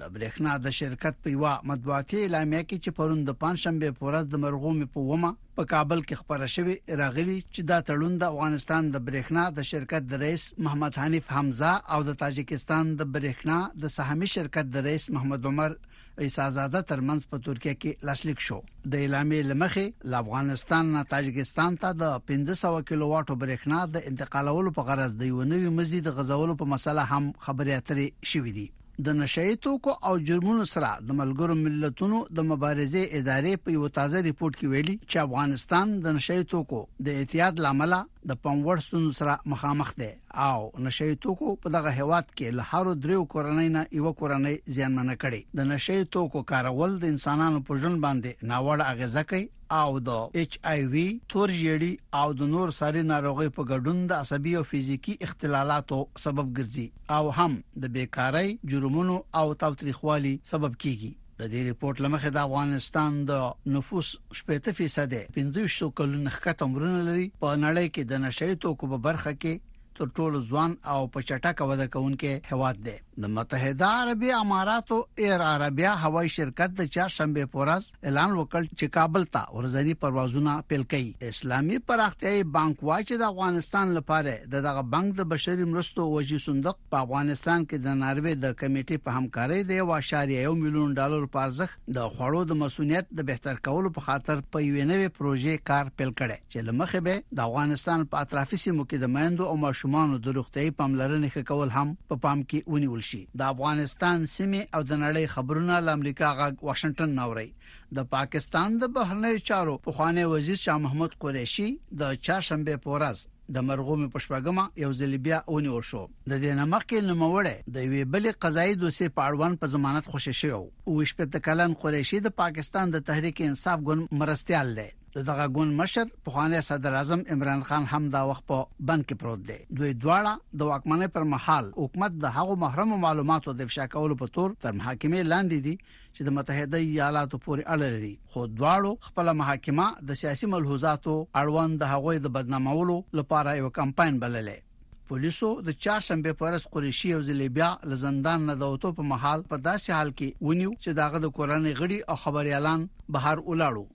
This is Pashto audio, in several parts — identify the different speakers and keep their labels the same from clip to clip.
Speaker 1: د
Speaker 2: برېښنا د شرکت په یو مطبوعاتي اعلامیه کې چې پرون د پنځشنبه په ورځ د مرغومي په ومه په کابل کې خبره شوې راغلي چې دا تړون د افغانستان د برېښنا د شرکت د رئیس محمد حنیف حمزه او د تاجکستان د برېښنا د سهامي شرکت د رئیس محمد عمر ایسازاده ترمنځ په ترکیه کې لاسلیک شو د اعلامیې لمخې له افغانستان نه تاجکستان ته د 1500 کیلوواټو برېښنا د انتقالولو په غرض د یو نوي مزید غزولو په مسله هم خبرې اترې شوې دي د نشئی توکو او جرمونو سره د ملګرو ملتونو د مبارزې ادارې په یو تازه ریپورت کې ویلي چې افغانستان د نشئی توکو د اعتیاد لامل د پنوړ ستونزو سره مخامخ دی او نشئی توکو په دغه هواد کې له هر دریو کورنۍ نه یو کورنۍ زیانمنه کړي د نشئی توکو کارول د انسانانو په ژوند باندې ناوړه اغیزه کوي او د ایچ آی وی تور جیړي او د نور ساري ناروغي په ګډون د عصبي او فزیکی اختلالاتو سبب ګرځي او هم د بیکارۍ جرمونو او تاوتریخوالي سبب کیږي د دې ریپورت لمخې د افغانستان د نفوس 80% 1500 کلن ښکته عمرونه لري په نړۍ کې د نشئی توکو په برخه کې تر ټولو ځوان او په چټکه وده کوونکې هواد دی د متحده عربی اماراتو ایر عربیا هوایي شرکت د چهارشنبه پورز اعلان وکړ چې کابل ته ورځنی پروازونه پیل کړي اسلامي پراختیاي بانک وايي چې د افغانستان لپاره د دغه بانک د بشري مرستو وجي صندوق په افغانستان کې د ناروې د کمیټې په همکارۍ د 1.1 میلیون ډالر په ارزښت د خوړو د مسؤلیت د بهتر کولو په خاطر په یوې نوې پروژې کار پیل کړي چې لمخې به د افغانستان په اطرافي سیمو کې د مایندو او ماشومانو د روغتيي پاملرنې ښه کول هم په پا پام کې ونیول شي د افغانستان سیمه او د نړۍ خبرونه له امریکا غاګ واشنگټن نوري د پاکستان د بهرنی چارو په خوانی وزیر شاه محمود قریشي د چهارشنبه په ورځ د مرغومې په شپږمه یو ځل بیا ونیول شو د دې نمخ کې نوموړی د وی بل قضایي دوسیې په اړوند په ضمانت خوشی شو او شپته کلن قریشي د پاکستان د تحریک انصاف ګوند مرستيال دی د دغه ګوند مشر پخوانی صدر اعظم عمران خان هم دا وخت په بند کې پروت دی دوی دواړه د واکمنۍ پر مهال حکومت د هغو محرم معلوماتو د افشا کولو په تور تر محاکمې لاندې دي چې د متحده ایالاتو پورې اړه لري خو دواړو خپل محاکمه د سیاسي ملحوظاتو اړوند د هغوی د بدنامولو لپاره یو کمپاین بللې پولیسو د چهارشنبه پر ورځ قریشي او زلیبیا لزندان نه دوتو په محل په داسې حال کې ونیو چې داغه د کورنۍ غړي او خبريالان بهر ولاړو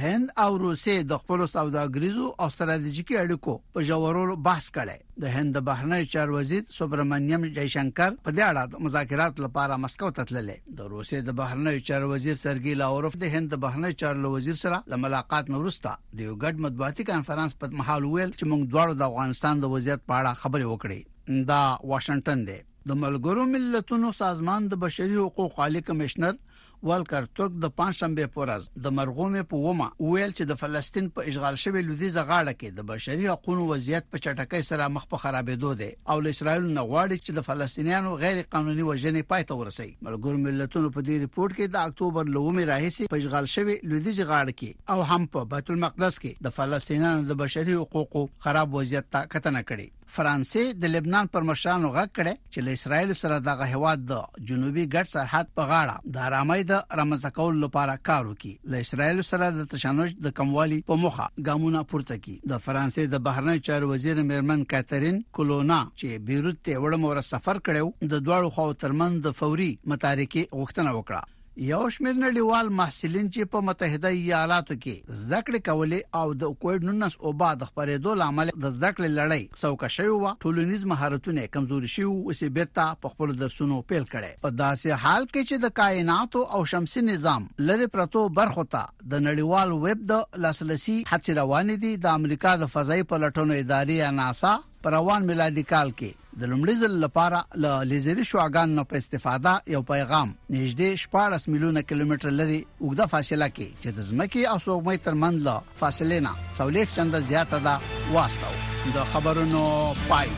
Speaker 2: هند او روسیې د خپل سوداګریزو او ستراتیژیکي اړیکو په جوړولو بحث کړي د هند د بهرنیو چارو وزیر سوبرمنیم جای شنکر په دې اړه د مذاکرات لپاره مسکو ته تللی د روسیې د بهرنیو چارو وزیر سرګی لاوروف د هند د بهرنیو چارو وزیر سره د ملاقات نورسته د یو ګډ مطبوعاتي کانفرنس په محل ویل چې موږ دواړو د افغانستان د وضعیت په اړه خبرې وکړې دا واشنگټن دی د ملګرو ملتونو سازمان د بشري حقوقو عالی کمشنر والکر ترک د پنځشنبه په ورځ د مرغومې په ومه ویل چې د فلسطین په اشغال شوی لویدیزه غاړه کې د بشري حقوقو وضعیت په چټکۍ سره مخ په خرابېدو دی او له اسرایل نه غواړي چې د فلسطینیانو غیر قانوني وژنې پای ته ورسوي ملګرو ملتونو په دې ریپورت کې د اکتوبر لومې راهیسې په اشغال شوی لویدیزه غاړه کې او هم په بیت المقدس کې د فلسطینیانو د بشري حقوقو خراب وضعیت ته کتنه کړې فرانسې د لبنان پر مشرانو غږ کړي چې له اسرایل سره دغه هواد د جنوبي ګډ سرحد په غاړه د آرامۍ د رامنځته کولو لپاره کار وکړي له اسرایل سره د تشنج د کموالي په مخه ګامونه پورته کړي د فرانسې د بهرنی چارو وزیر میرمن کاترین کولونا چې بیروت ته وړم ور سفر کړو د دوړو خو ترمن د فوري متارکي غوښتنه وکړه یو شمېر نړیوال محصلین چې په متحده ایالاتو کې زده کړې کولې او د کووډ 19 وبا د خبرېدو لامل د زده کړې لړۍ څوکه شوی و ټولنیز مهارتونه کمزوري شوی او چې بیرته په خپل درسونو پیل کړي په داسې حال کې چې د کائنات او شمسي نظام لری پرتو برخو ته د نړیوال ویب د لاسرسي هڅې روانې دي د امریکا د فضایي پلټنو ادارې ناسا پر روان میلادي کال کې د لومړي ځل لپاره له لیزري شعاګانو نه په استفاده یو پیغام نږدې 14 میلیونه کیلومتر لري اوږده فاصله کې چې د ځمکې او سپوږمۍ ترمنځ له فاصلې نه څولېک چنده زیاته ده واستاو د خبرونو پای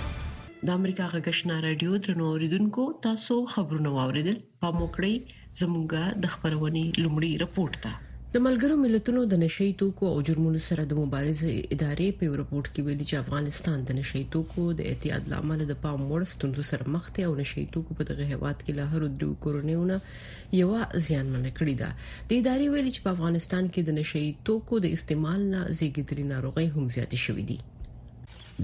Speaker 3: د امریکا غږشنا رادیو ترنو اوریدونکو تاسو خبرونه واوریدل پام وکړئ زموږ د خبرونې لومړی رپورټ ته. د ملګرو ملتونو د نشه يي توکو او جرمونو سره د مبارزې ادارې په یو رپورټ کې ویلي چې افغانستان د نشه يي توکو د اعتیاد له امله د پام وړ ستونزو سره مخ دی او نشه يي توکو په دغه هیواد کې له هرو دریو کورنیو نه یوه زیانمنه کړې ده د ادارې ویلي چې په افغانستان کې د نشه يي توکو د استعمال نه زیږیدلي ناروغۍ هم زیاتې شوې دي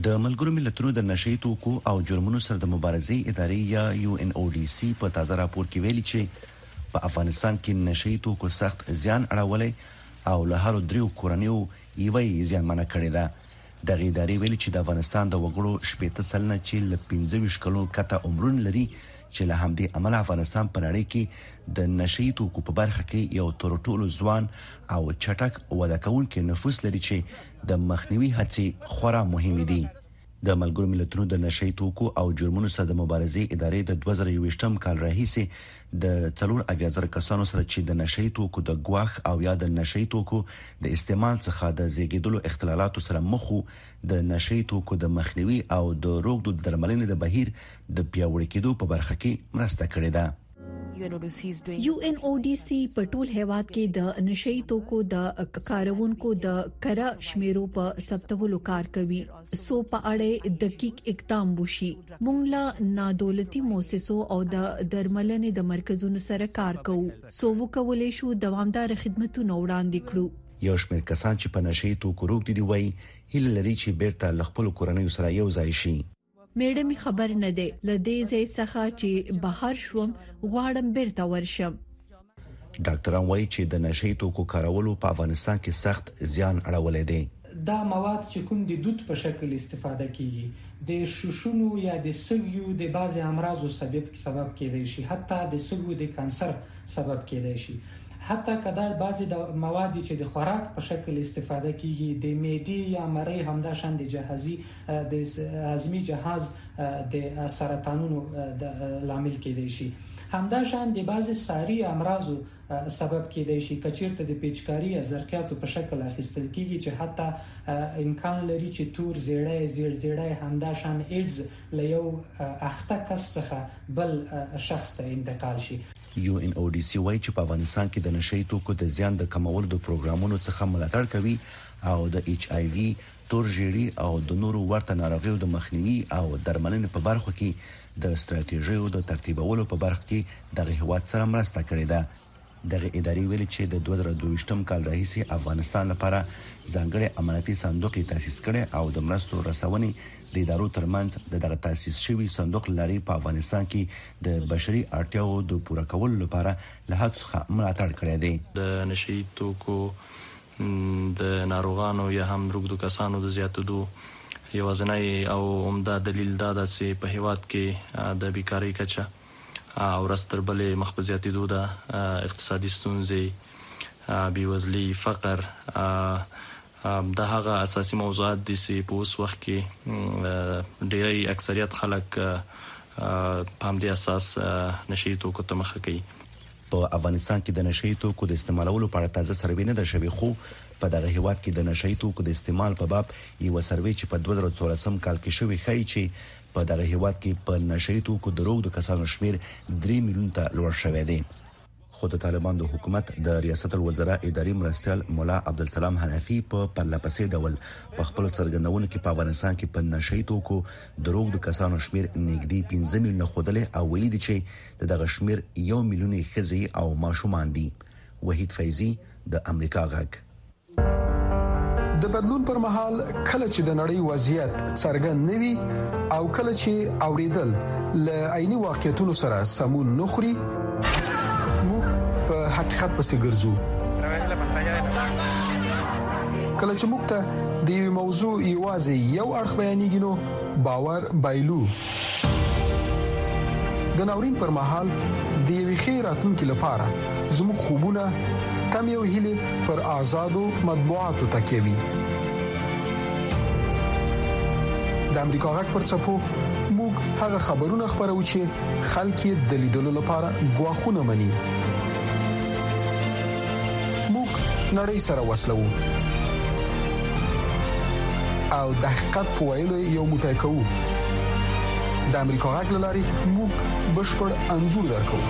Speaker 4: د ملګرو ملتونو د نشه يي توکو او جرمونو سره د مبارزې ادارې یا یو ان او ډي سي په تازه راپور کې ویلي چې په افغانستان کې نشه يي توکو سخت زیان اړولی او له هرو دریو کورنیو یوه یې زیانمنه کړې ده. دغې ادارې ویلي چې د افغانستان د وګړو شپېته سلنه چې له پنځه ویشت کلونو کته عمرونه لري چې له همدې امله افغانستان په نړۍ کې د نشه يي توکو په برخه کې یو تر ټولو ځوان او چټک وده کوونکی نفوس لري چې د مخنیوي هڅې خورا مهمې دي د ملګرو ملتونو د نشي توکو او جرمونو سره د مبارزې ادارې د 2020م کال راهیسې د څلور اویا زره کسانو سره چې د نشي توکو د ګواښ او یا د نشي توکو د استعمال څخه د زیږیدلو اختلالاتو سره مخ د نشي توکو د مخنیوي او د روغدو درملنې د بهیر د پیاوړي کېدو په برخه کې مرسته کړې ده
Speaker 5: یو ان او ډي سي په ټول هیواد کې د نشي توکو د کارونکو د کره شمیرو په ثبتولو کار کوي سو په اړه دقیق اقدام وشي مونږ لا نادولتي موسسو او د درملنې د مرکزونو سره کار کوو سو وکولې شو دوامدار خدماتونه وړاندې کړو
Speaker 4: یو شمېر کسان چې په نشي توکو روږدي دي وایي هله لري چې بیرته لخپل کورنۍ سره یو ځای شي
Speaker 5: میړه می خبر نه دی له دی ځای څخه چی بهر شوم غواړم بیرته ورشم.
Speaker 4: ډاکتران وايي چې د نشه يي توکو کارولو په افغانستان کې سخت زیان اړولی دی.
Speaker 6: دا مواد چې کوم د دود په شکل استفاده کېږي، د ششونو یا د سږيو د بعضې امراضو سبب کېدای شي، حتی د سږو د کانسر سبب کېدای شي. حتی که دا بعضې مواد چې د خوراک په شکل استفاده کېږي، د معدې یا مرۍ همداشان د جهازي د هضمي جهاز د سرطانونو د لامل کېدای شي همدا شان د بعضي ساري امراضو سبب کېدای شي کچیرته د پیچکاری یا زرکیاتو په شکل اخیستل کیږي چې حتی امکان لري چې تور زیړی زیړ زیړی همدا شان ایډز له یو اخته کس څخه بل شخص ته انتقال شي
Speaker 4: یو ان او ډي سي وایي چې په افغانستان کې د نشه یي توکو د زیان د کمولو د پروګرامونو څخه ملاتړ کوي او د ایچ آی وي تور ژیړي او د نورو ورته ناروغیو د مخنیوي او درملنې په برخو کې د ستراتیژیو د ترتیبولو په برخ کې دغه هیواد سره مرسته کړې ده. دغې ادارې ویلي چې د دوه زره دوه ویشت م کال راهیسې افغانستان لپاره ځانګړی امانتي صندوق یې تاسیس کړی او د مرستو رسونې د ادارو ترمنځ د دغه تاسیس شوي صندوق له لارې په افغانستان کې د بشري اړتیاوو د پوره کولو لپاره له هڅو څخه ملاتړ کړی دی.
Speaker 7: د نشه يي توکو د ناروغانو یا هم روږدو کسانو د زیاتېدو یوازنی او عمده دلیل دا ده چې په هېواد کې د بیکارۍ کچه ورځ تر بلې مخ په زیاتېدو ده، اقتصادي ستونزې، بېوزلي، فقر دا هغه اساسي موضوعات دي چې په اوس وخت کې ډېری اکثریت خلک په همدې اساس نشه يي توکو ته مخه کوي.
Speaker 4: په افغانستان کې د نشه يي توکو د استعمالولو په اړه تازه سروې نه ده شوې، خو په دغه هېواد کې د نشه يي توکو د استعمال په باب يوه سروې چې په دوه زره او څوارلسم کال کې شوې ښايي چې په دغه هېواد کې په نشه يي توکو د روږدو کسانو شمېر درې ميليون ته لوړ شوی دی. خو د طالبانو د حکومت د رياست الوزراء اداري مرستيال ملا عبدالسلام حنفي په پرله پسې ډول په خپلو څرګندونو کې په افغانستان کې په نشه يي توکو د روږدو کسانو شمېر نېږدې پنځه ميليونه ښودلی او ويلي دي چې د دغه شمیر یو میلیون خزي او ماشومان دي وحید فیضی د امریکا غږ
Speaker 8: د بدلون پر مهال کله چې د نړۍ وضعیت څرګند نه وي او کله چې اوریدل ل عیني واقعیتونو سره سمون نه خوري موږ په حقیقت پسې ګرځو کله چې موږ ته د یو موضوع یوازې یو اړخ بیانېږي نو باور بایلو د ناورین پر مهال د یوې ښې راتلونکې لپاره زموږ خوبونه تم یو هلي پر آزادو مطبوعاتو تکیه وي د امریکا غږ پر چپو موږ هغه خبرونه خبرو چې خلک د لیدلو لپاره غواخونه مني موږ نړۍ سره وسلو او د حقیقت په ویلو یو موټی کوو د امریکا غږ لاري موږ بشپړ انزور درکو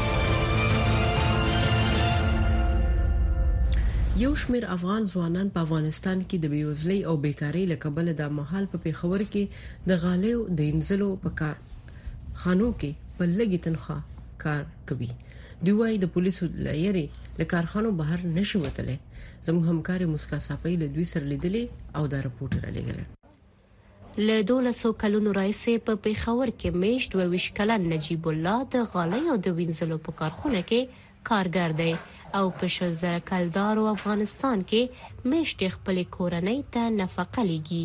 Speaker 3: یو شمېر افغان ځوانان په افغانستان کې د بیوزلۍ او بیکاری له کبله د محل په پیښور کې د غالیو د انځلو په کار خانو کې په لګي تنخواه کار کوي دوی وايي د پولیسو لایري له کارخانو بهر نشي وتلی زموږ همکار مسکا صافي له دوی سره لیدلې او دا رپورټ را لګل
Speaker 9: له 12 کلونو راهیسې په پیښور کې میشت 22 کلن نجیب الله د غالۍ او د وینځلو په کارخونه کې کارګر دی او په شل زره کلدارو افغانستان کې میشت خپل کورنۍ ته نفقه لګي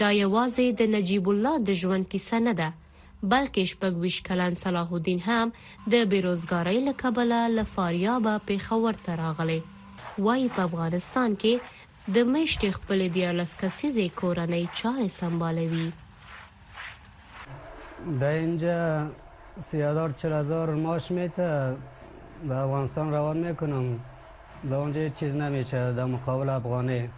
Speaker 9: دا یوازې د نجیب الله د ژوند کیسه نه ده، بلکې شپږ ویشت کلن صلاح الدین هم د بې روزګارۍ له کبله له فاریابه پېښور ته راغلی، وايي په افغانستان کې د مېشتې خپلې دیارلس کسیزې کورنۍ چارې سمبالوي.
Speaker 10: ده اینجا سی هزار چل هزار معاش میته به افغانستان روان میکنم به اونجا هیچ چیز نمیشه در مقابل افغانه.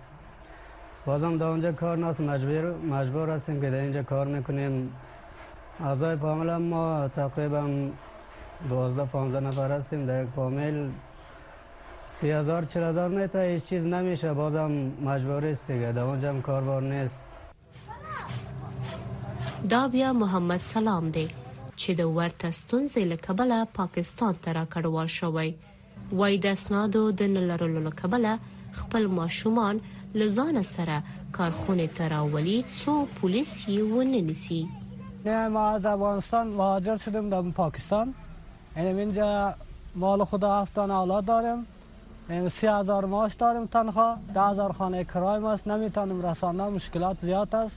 Speaker 10: بازم دا اونجا کار ناست مجبور مجبور هستیم که در اینجا کار میکنیم اعضای پامیل هم ما تقریبا 12 15 نفر هستیم در یک پامیل 3000 40000 میتا هیچ چیز نمیشه بازم مجبور است دیگه در اونجا هم کاربار نیست
Speaker 9: دا بیا محمد سلام دی چې د ورته ستونزې له کبله پاکستان ته راکډوال شوی وايي د اسنادو د نه لرلو له کبله خپل ماشومان له ځانه سره کارخونې ته راولي څو پولیس یې ونه نیسي.
Speaker 10: نه ما از افغانستان مهاجر شدم در پاکستان اینم اینجا مال خود هفت دانه اولاد دارم اینم سی هزار معاش دارم تنخواه ده هزار خانه کرایم است نمیتونم رسانه مشکلات زیاد است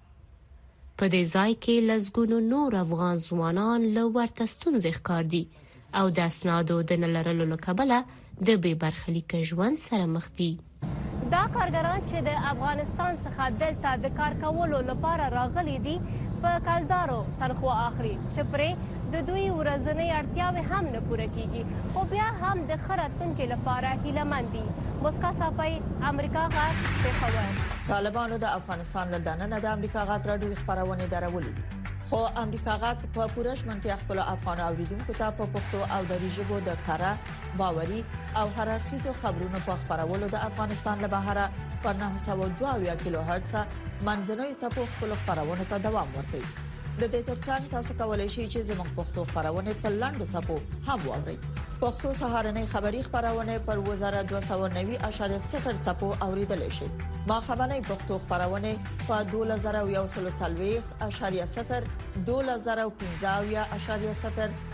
Speaker 9: په دې ځای کې لسګونو نور افغان ځوانان له ورته ستونزې ښکار دي او د اسنادو د نه لرلو له کبله د بې برخلیکه ژوند سره مخ دي. دا کارګران چې د افغانستان څخه دلته د کار کولو لپاره راغلي دي، په کلدارو تنخوا اخلي چې پرې د دوی ورځنۍ اړتیاوې هم نه پوره کیږي، خو بیا هم د ښه راتلونکي لپاره هیله من دي. موسکا ساپۍ، امریکا غږ، پېښور.
Speaker 11: طالبانو د افغانستان پاکستان له دننه د امریکا غږ راډیو خبرونه درولې دي خو امریکا غږ په پوره شمنتیا خپل افغان اوریدونکو ته په پښتو او دری ژبه د کاره باوري او هر اړخیزو خبرونو په خبرولو د افغانستان له بهره پر 902 کیلو هرتز منځنوي سپو خپل خبرونه ته دوام ورکوي د دې ترڅنګ تاسو کولی شئ چې زموږ پښتو خبرونه په لاندو چپو هم واورئ پښتو سهارنې خبری خبرونه پر وزارت 290.0 چپو اوریدل شي ما خبرنې پښتو خبرونه په 2040.0 2015.0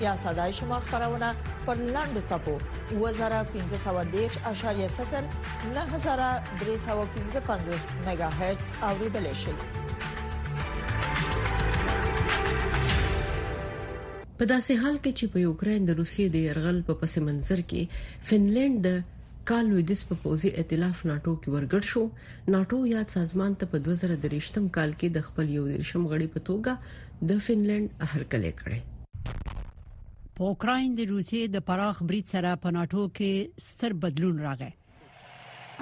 Speaker 11: یا صداي شما خبرونه پر لاندو صفو 2513.0 9315 میگا هرتز اوریدل شي
Speaker 3: په داسې حال کې چې په یوکرين د روسیې د يرغل په پس منظر کې فنلند د کال لویدیس په پوزي ائتلاف ناتو کې ورګډ شو ناتو یاد سازمان ته په 2023م کال کې د خپل یو دیرشم غړي په توګه د فنلند هرکلی کړی
Speaker 12: په اوکراین د روسیې د پراخ برید سره په ناتو کې ستر بدلون راغی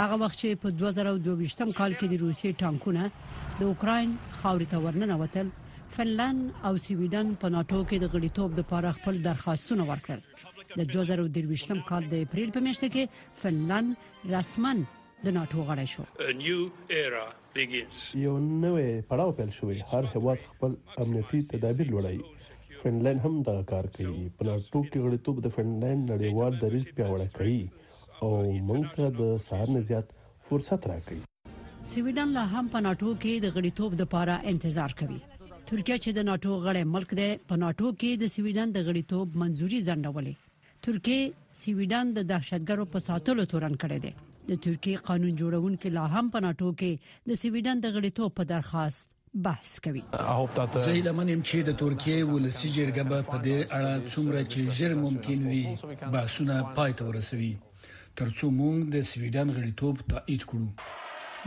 Speaker 12: هغه وخت چې په 2022م کال کې د روسیې ټانکونه د اوکراین خاورې ته ورننه وتل فنلند او سویډن په ناتو کې د غړیتوب لپاره خپل درخواستونه ورکړل د 2023م کال د اپریل په میاشت کې فنلند رسما د ناتو غړی شو begins.
Speaker 13: یو نوی پړاو پیل شوی، هر هیواد خپل امنیتي تدابیر لوړوي، فنلنډ هم دغه کار کوي، په ناټو کې غړیتوب د فنلنډ نړیوال دریځ پیاوړی کوي او موږ ته د سهار نه زیات فرصت راکوي.
Speaker 12: سویډن لا هم په ناټو کې د غړیتوب لپاره انتظار کوي. ترکیه چې د ناټو غړی ملک دی، په ناټو کې د سویډن د غړیتوب منظوري ځنډولې. ترکیې سویډن د دهشتګرو په ساتلو تورن کړی دی د ترکیې قانون جوړونکي لا هم په ناتو کې د سویډن د غړیتوب په درخواست بحث کوي
Speaker 14: زه هیله من یم چې د ترکیې ولسی جرګه به په دې اړه څومره چې ژر ممکن وي بحثونه پای ته ورسوي ترڅو موږ د سویډن غړیتوب تایید کړو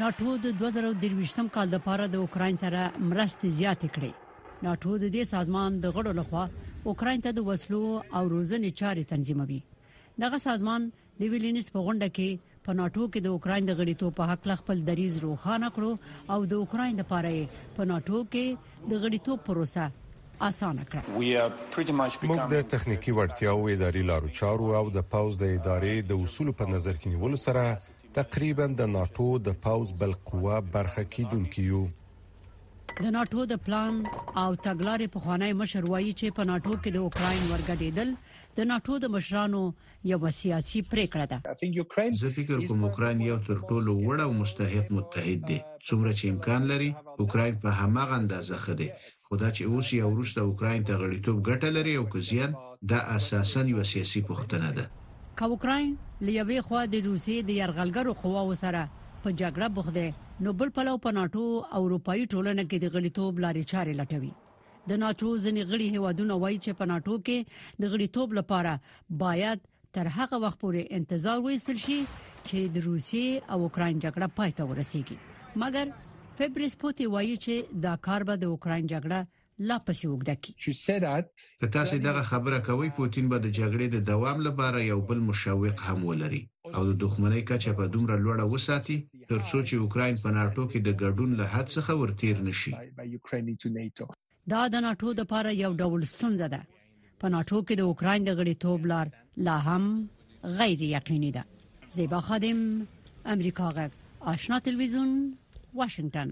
Speaker 12: ناتو د 2023م کال لپاره د اوکرين سره مرستې زیاتې کړې ناټو د دې سازمان د غړو لخوا اوکراین ته د وسلو او روزنې چارې تنظیموي دغه سازمان د ویلینس په غونډه کې په ناټو کې د اوکراین د غړیتوب په حق خپل دریز روښانه کړو او د اوکراین لپاره په ناټو کې د غړیتوب پروسه اسانه کړه
Speaker 15: موږ د تخنیکی وړتیاو اداري لارو چارو او د پاوز د ادارې د اصول په نظر کې نیولو سره تقریبا د ناتو د پاوز بل قوه برخه کیدونکې یو
Speaker 12: د ناتو د پلان او تګلارې پخوانی مشر وایي چې په ناتو کې د اوکرين ورګډېدل د ناتو د مشرانو یو سیاسي پریکړه ده
Speaker 16: زه فکر کوم اوکرين یو تر ټولو وړ او مستحق متحد دی څومره چې امکان لري اوکرين په هماغه اندازه خده خدا چې اوس یو روسته اوکرين ته غړیتوب ګټه لري او که زیان دا اساسا یو سیاسي پوښتنه ده
Speaker 12: که اوکرين لوي خو د روسي د يرغلګرو قواو سره په جګړه بوخت دی نو بل پلو په ناتو او اروپאי ټولنه کې د غړیتوب لارې چارې لټوي د ناتو ځنې غړي هیوادونه وایي چې په ناتو کې د غړیتوب لپاره باید تر هغه وخت پورې انتظار وایستل شي چې د روسیې او اوکرين جګړه پای ته ورسیږي مګر فبرس پوتی وایي چې دا کار به د اوکرين جګړه لا پسې اوږده کړي. She said that.
Speaker 16: که تاسې دغه خبره کوئ، پوتین به د جګړې د دوام لپاره یو بل مشوق هم ولري او د دښمنۍ کچه به دومره لوړه وساتي تر څو چې اوکراین په ناټو کې د ګډون له حد څخه ور تیر
Speaker 12: نه شي. دا د ناټو لپاره یو ډول ستونزه ده. په ناټو کې د اوکراین د غړیتوب لار لا هم غیر یقیني ده. زیبا خادم، امریکا غږ، آشنا تلویزیون،
Speaker 8: واشنګټن.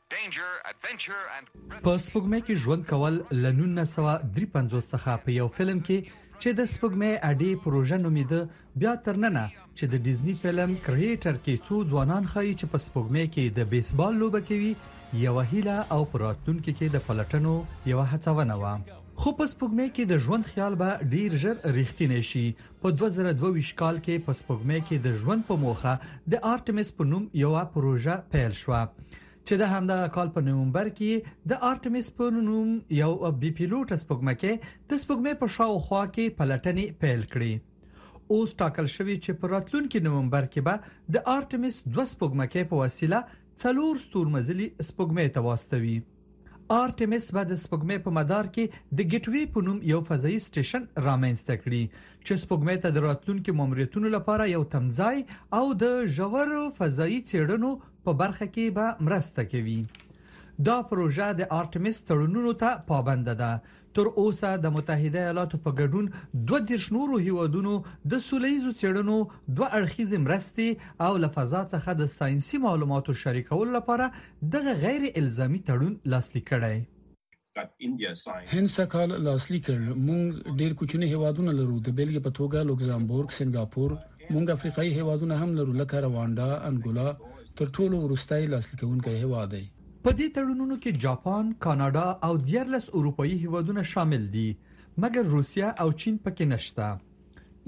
Speaker 8: په
Speaker 17: سپوږمۍ کې ژوند کول له 1953 څخه په یو فلم کې چې د سپوږمۍ اډې پروژه نومیده بیا تر ننه چې د ډیزنی فلم کریټر کې څو ځوانان خایي چې په سپوږمۍ کې د بیسبال لوبه کوي یو هیله او پر راتلونکو کې د پلټنو یو هڅونه و خو په سپوږمۍ کې د ژوند خیال به ډیر ژر ریښتینی شي په دوه زره دوه ویشت کال کې په سپوږمۍ کې د ژوند په موخه د آرتمیس په نوم یوه پروژه پیل شوه چې د همدغه کال په نومبر کې د آرتمیس په نوم یو بي پیلوټه سپوږمکۍ د سپوږمۍ په شاوخوا کې پلټنې پیل کړې اوس ټاکل شوې چې په راتلونکي نومبر کې به د آرتمیس 2 سپوږمکۍ په وسیله څلور ستورمزلي سپوږمۍ ته واستوي آرتمیس به د سپوږمۍ په مدار کې د ګیټ وی په نوم یو فضایي سټیشن رامنځته کړي چې سپوږمۍ ته د راتلونکو ماموریتونو لپاره یو تمځای او د ژور فضایي چیرنو په برخه کې به مرسته کوي دا پروژه د آرتمیس تړونونو ته پابند ده تر اوسه د متحده ایالاتو په ګډون دوه دیرش نورو هیوادونو د سوله ییزو څېړنو دوه اړخیزې مرستې او له فضا څخه د ساینسي معلوماتو شریکولو لپاره دغه غیر الزامي تړون لاسلیک کړی.
Speaker 14: هند سږ کال لاسلیک کړ. موږ ډېر کوچني هیوادونه لرو، د بېلګې په توګه لوکزامبورګ، سنګاپور، موږ افریقایي هیوادونه هم لرو لکه رواندا، انګولا تر ټولو وروستی لاسلیکونکی هیواد دی.
Speaker 17: په دې تړونونو کې جاپان، کاناډا او دیارلس اروپايي هیوادونه شامل دي، مګر روسیه او چین پکې نشته.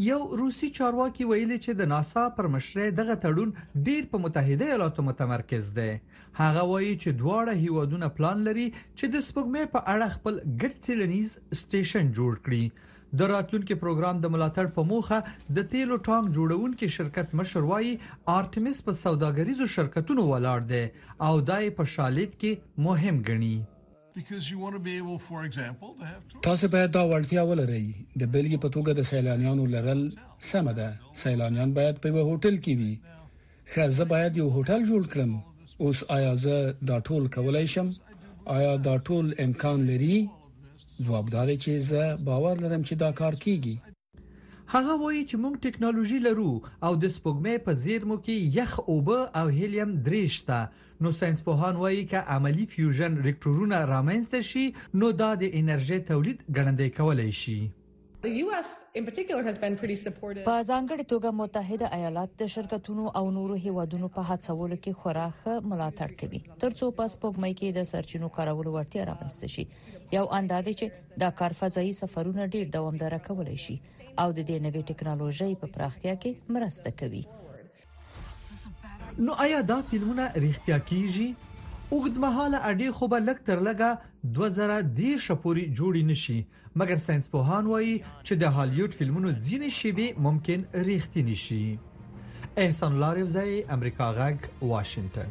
Speaker 17: یو روسي چارواکي ویلي چې د ناسا پر مشرۍ دغه تړون ډیر په متحده ایالاتو متمرکز دی. هغه وایي چې دواړه هیوادونه پلان لري چې د سپوږمۍ په اړه خپل ګډ څیړنیز سټیشن جوړ کړي، د راتلونکي پروګرام د ملاتړ په موخه د تیلو ټانک جوړونکي شرکت مشر وایي آرتمیس په سوداګریزو شرکتونو ولاړ دی او دای په شالید کې مهم ګڼي
Speaker 14: تاسو باید دا وړتیا ولرئ د بلګي په توګه د سیلانیانو لرل سمه ده سیلانیان باید په یو هوټل کې وي خو زه باید یو هوټل جوړ کړم اوس آیا زه دا ټول کولای شم آیا دا ټول امکان لري ځواب دا دی چې زه باور لرم چې دا کار کیږي
Speaker 17: هغه وایي چې موږ ټکنالوژي لرو او د سپوږمۍ په زیرمو کې یخ اوبه او هیلیم درې شته نو ساينسپوهان وایي که عملی فیوژن ریکټورونه رامنځته شي نو دا د انرژي تولید ګړندی کولای شي
Speaker 18: په ځانګړي توګه متحده ایالات د شرکتونو او نورو هیوادونو په هڅولو کې خورا ښه ملاتړ کوي ترڅو په سپوږمۍ کې د سرچینو کارولو وړتیا رامنځته شي یو اندازې چې دا کار فضایي سفرونه ډیر دوامدار کولای شي او د دې نوې ټکنالوژي په پراختیا کې مرسته کوي
Speaker 17: نو آیا دا فلمونه ریښتیا کیږي اوږدمهاله اډې خو به لږ تر لږه 2013 پورې جوړې نشي مګر ساينس پوهان وایي چې د هالیوډ فلمونو ځینې شیبې ممکن ریښتینی شي احسان الله رفزی امریکا غږ واشنگتن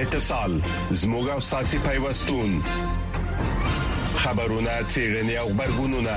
Speaker 19: اتصال زموږ او ساسي پیوستون خبرونه چیرنی او خبرګونونه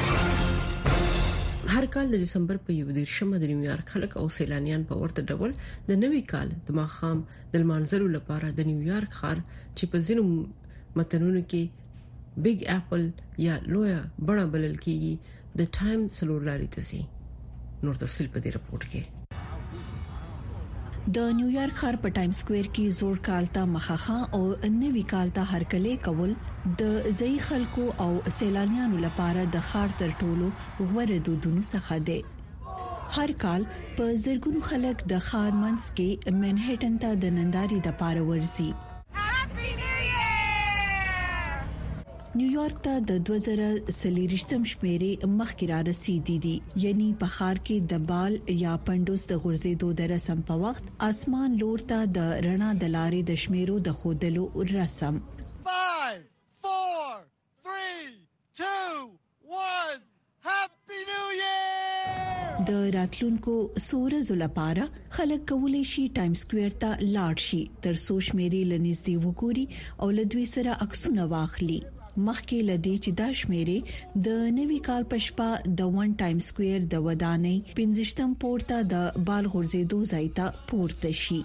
Speaker 19: هر
Speaker 3: کال د دسمبر په 11مه د نیویارک خلک او سیلانیان په ورته ډول د نوي کال د ماښام د منځلو لپاره د نیویارک ښار چې په ځینو متنونو کې بیګ اپل یا لویا بڼه بلل کیږي د ټایم سلور لاري ته ځي نور تفصيل په دې رپورت کې
Speaker 5: د نیویارک ښار په ټایم سکوير کې زوړ کال ته مخخه او نوي کال ته هرکلې کول د ځای خلکو او سیلانیانو لپاره د ښار تر ټولو غوره دودونو څخه دی هر کال په زرګونو خلک د ښار منځ کې منهټن ته د ننداري د پاره ورځي نیویارک ته د دوه زره څلورویشت شمیرې مخکې را رسیدي دي یعنی په ښار کې د بال یا پنډوس د غورځیدو د رسم په وخت اسمان لور ته د رڼا د لارې د شمیرو د خودلو رسم Five, four, three, two, one. د راتلونکو څو ورځو لپاره خلک کولی شي ټایم سکوير ته لاړ شي تر څو شمیرې لنیزدي وګوري او له دوی سره عکسونه واخلي مخکې لدی چې دا شمیرې د نوي کال په شپه د ون ټایم سکوير د ودانۍ 15م پورته د بال غورځېدو ځای ته پورته شي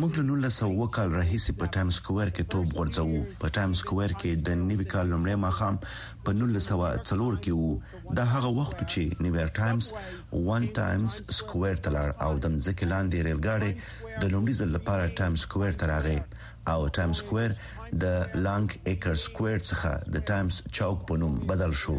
Speaker 4: موږ له نولس سوه اووه کال راهیسې په ټایم سکویر کې توپ غورځوو. په ټایم سکویر کې د نوي کال لومړی ماښام په نولس سوه او څلور کې وو. دا هغه وخت و چې نیویارک ټایمز ون ټایمز سکویر ته لاړ او د مځکې لاندې ریلګاډی د لومړي ځل لپاره ټایم سکویر ته راغی او ټایم سکویر د لانګ ایکر سکویر څخه د ټایمز چوک په نوم بدل شو.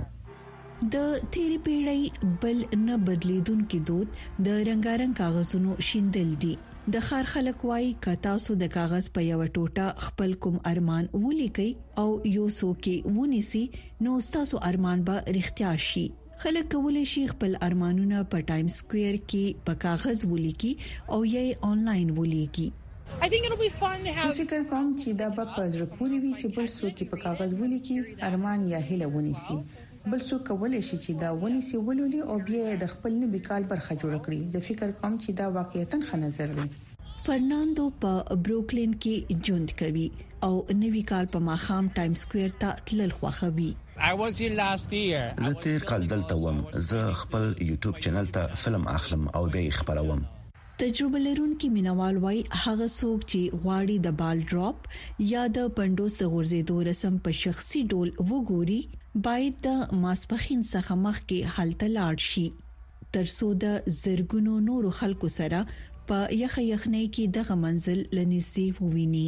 Speaker 5: د تیری پیړۍ بل نه بدلیدونکو دود د رنگارنګ کاغذونو شیندل دي د خار خلک وای ک تاسو د کاغذ په یو ټوټه خپل کوم ارمان ولیکي او یو سوکي ونیسي نو تاسو ارمان به رښتیا شي خلک کولی شي خپل ارمانونه په ټایم سکوير کې په کاغذ ولیکي او یې انلاین ولیکي
Speaker 20: زه
Speaker 21: فکر کوم چې دا به په زړه پورې وي چې بل څوک په کاغذ ولیکي، ارمان یا هیله ونیسي. بل څوک کولی شي چې دا ونیسي، ولولي او بیا یې د خپل نوي کال برخه جوړه کړي. زه فکر کوم چې دا واقعیتاً ښه نظر دی.
Speaker 5: فرناندو په بروکلین کې ژوند کوي او نوي کال په ماښام ټایم سکوير ته تلل
Speaker 22: خوښوي.
Speaker 4: زه تیر کال دلته وم. زه خپل یوټیوب چینل ته فلم اخلم او بیا یې خپروم.
Speaker 5: تجربه لرونکي مینوال وایي هغه څوک چې غواړي د بال ډراپ یا د پندوس د غورځېدو رسم په شخصي ډول وګوري باید د ماسپخین څخه مخکې هلته لاړ شي ترڅو د زرګونو نورو خلکو سره په یخه یخنۍ کې دغه منزل لنیزدي وویني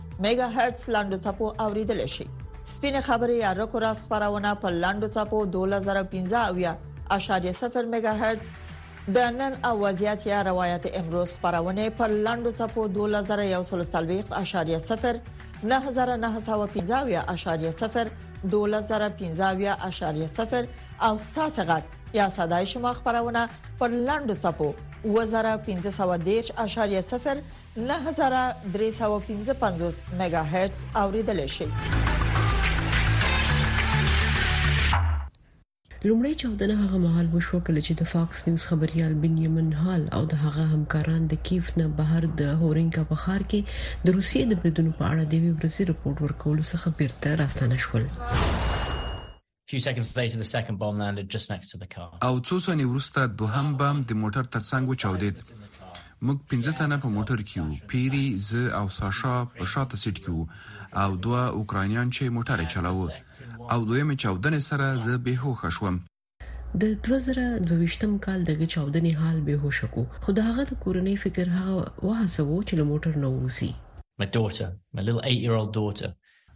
Speaker 11: میگا هرتز لاندو چپو اوریدل شي سپینه خبره یا رکو راس خبرونه په لاندو چپو 2015.0 میگا هرتز د نن او وضعیت یا روایت امروز خبرونه په لاندو چپو 2041.0 9915.0 2015.0 او تاسو غږ یا صداي شما خبرونه پر لاندو چپو 2015.0 نهه زره درې سوه پنځه پنځوس میګا هرتز اوریدلای شئ.
Speaker 3: لومړی چاودنه هغه مهال وشوه کله چې د فاکس نیوز خبريال بنیامین هال او د هغه همکاران د کیف نه بهر د هورینکا په ښار کې د روسیې د بریدونو په اړه د وی ورځي رپورت ورکولو څخه بیرته راستانه شول
Speaker 23: او څو ثانیې وروسته دوهم بم د موټر تر څنګ وچاودید. موږ پنځه تنه په موټر کې وو، پیري، زه او ساشا په شاته سیټ کې وو او دوه اوکراینیان چې موټر یې چلاوه. او دویمې چاودنې سره زه بې هوښه شوم.
Speaker 3: د دوه زره دوویشتم کال د هغې چاودنې حال بې هوشه کو، خو د هغه د کورنۍ فکر هغه وهڅوو چې له موټر نه
Speaker 24: ووځي.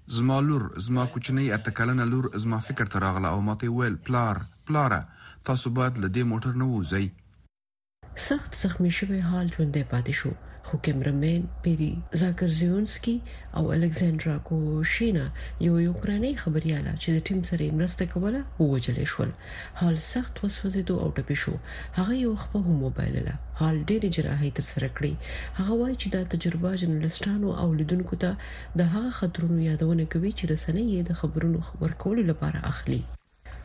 Speaker 23: زما لور، زما کوچنۍ اته کلنه لور زما فکر ته راغله او ماته یې وویل، پلار، پلاره، تاسو باید له دې موټر نه ووځئ.
Speaker 3: سخت زخمي شوی حال ژوندی پاتې شو، خو کیمره مین پیري زاکرزیونسکي او الکساندرا کوشینا، یوه یوکراینۍ خبریاله چې د ټیم سره یې مرسته کوله، ووژل شول. حال سخت وسوځېدو او ټپي شو. هغه یوه خپه هم وبایلله. حال ډېرې جراحۍ ترسره کړې. هغه وايي چې دا تجربه ژرنلسټانو او لیدونکو ته د هغه خطرونو یادونه کوي چې رسنۍ یې د خبرونو ورکولو لپاره اخلي.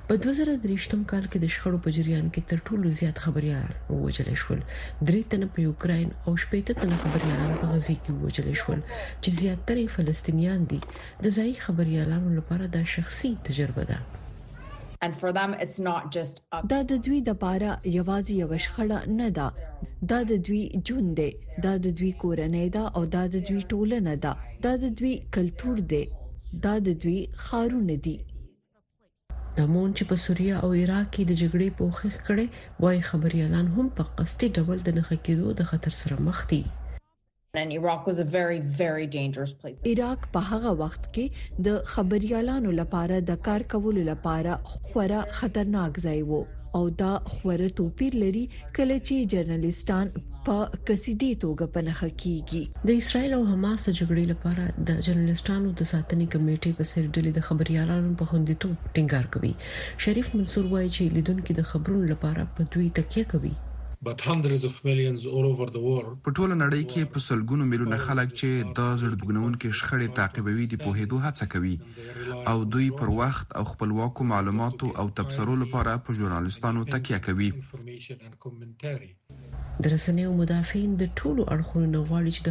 Speaker 3: په دوه زره درېشتم کال کې د شخړو په جریان کې تر ټولو زیات خبریالان ووژل شول، درې تنه په یوکراین او شپېته تنه خبریالان په غزې کې ووژل شول چې زیاتره یې فلسطینیان دي. د ځايي خبریالانو لپاره دا شخصي تجربه ده.
Speaker 5: دا د دوی د پاره یوازې یوه شخړه نه ده، دا د دوی ژوند دی، دا د دوی کورنۍ ده او دا د دوی ټولنه ده، دا د دوی کلتور دی، دا د دوی ښارونه دي.
Speaker 3: دمون چې په سوریه او عراق کې د جګړې پوښښ کړی، وايي خبریالان هم په قصدي ډول د نښه کېدو د خطر سره مخ دي.
Speaker 5: عراق په هغه وخت کې د خبريالانو لپاره د کار کولو لپاره خورا خطرناک ځای وو او دا خورا توپير لري کله چې جرنالستان په قصدي توګه په نخښه کیږي. د اسرائیل او حماس د جګړې لپاره د جرنالستانو د ساتنې کمېټې په څېر ډلې د خبریالانو په خوندیتوب ټینګار کوي. شریف منصور وایي چې لیدونکي د خبرونو لپاره په دوی تکیه کوي.
Speaker 23: په ټوله نړۍ کې په سلګونو میلیونه خلک چې دا زړبګنونکې شخړې تعقیبوي د پوهیدو هڅه کوي او دوی پر وخت او خپلواکو معلوماتو او تبصرو لپاره په ژورنالیستانو تکیه کوي.
Speaker 3: د رسنیو مدافعین د ټولو اړخونو نه غواړي چې د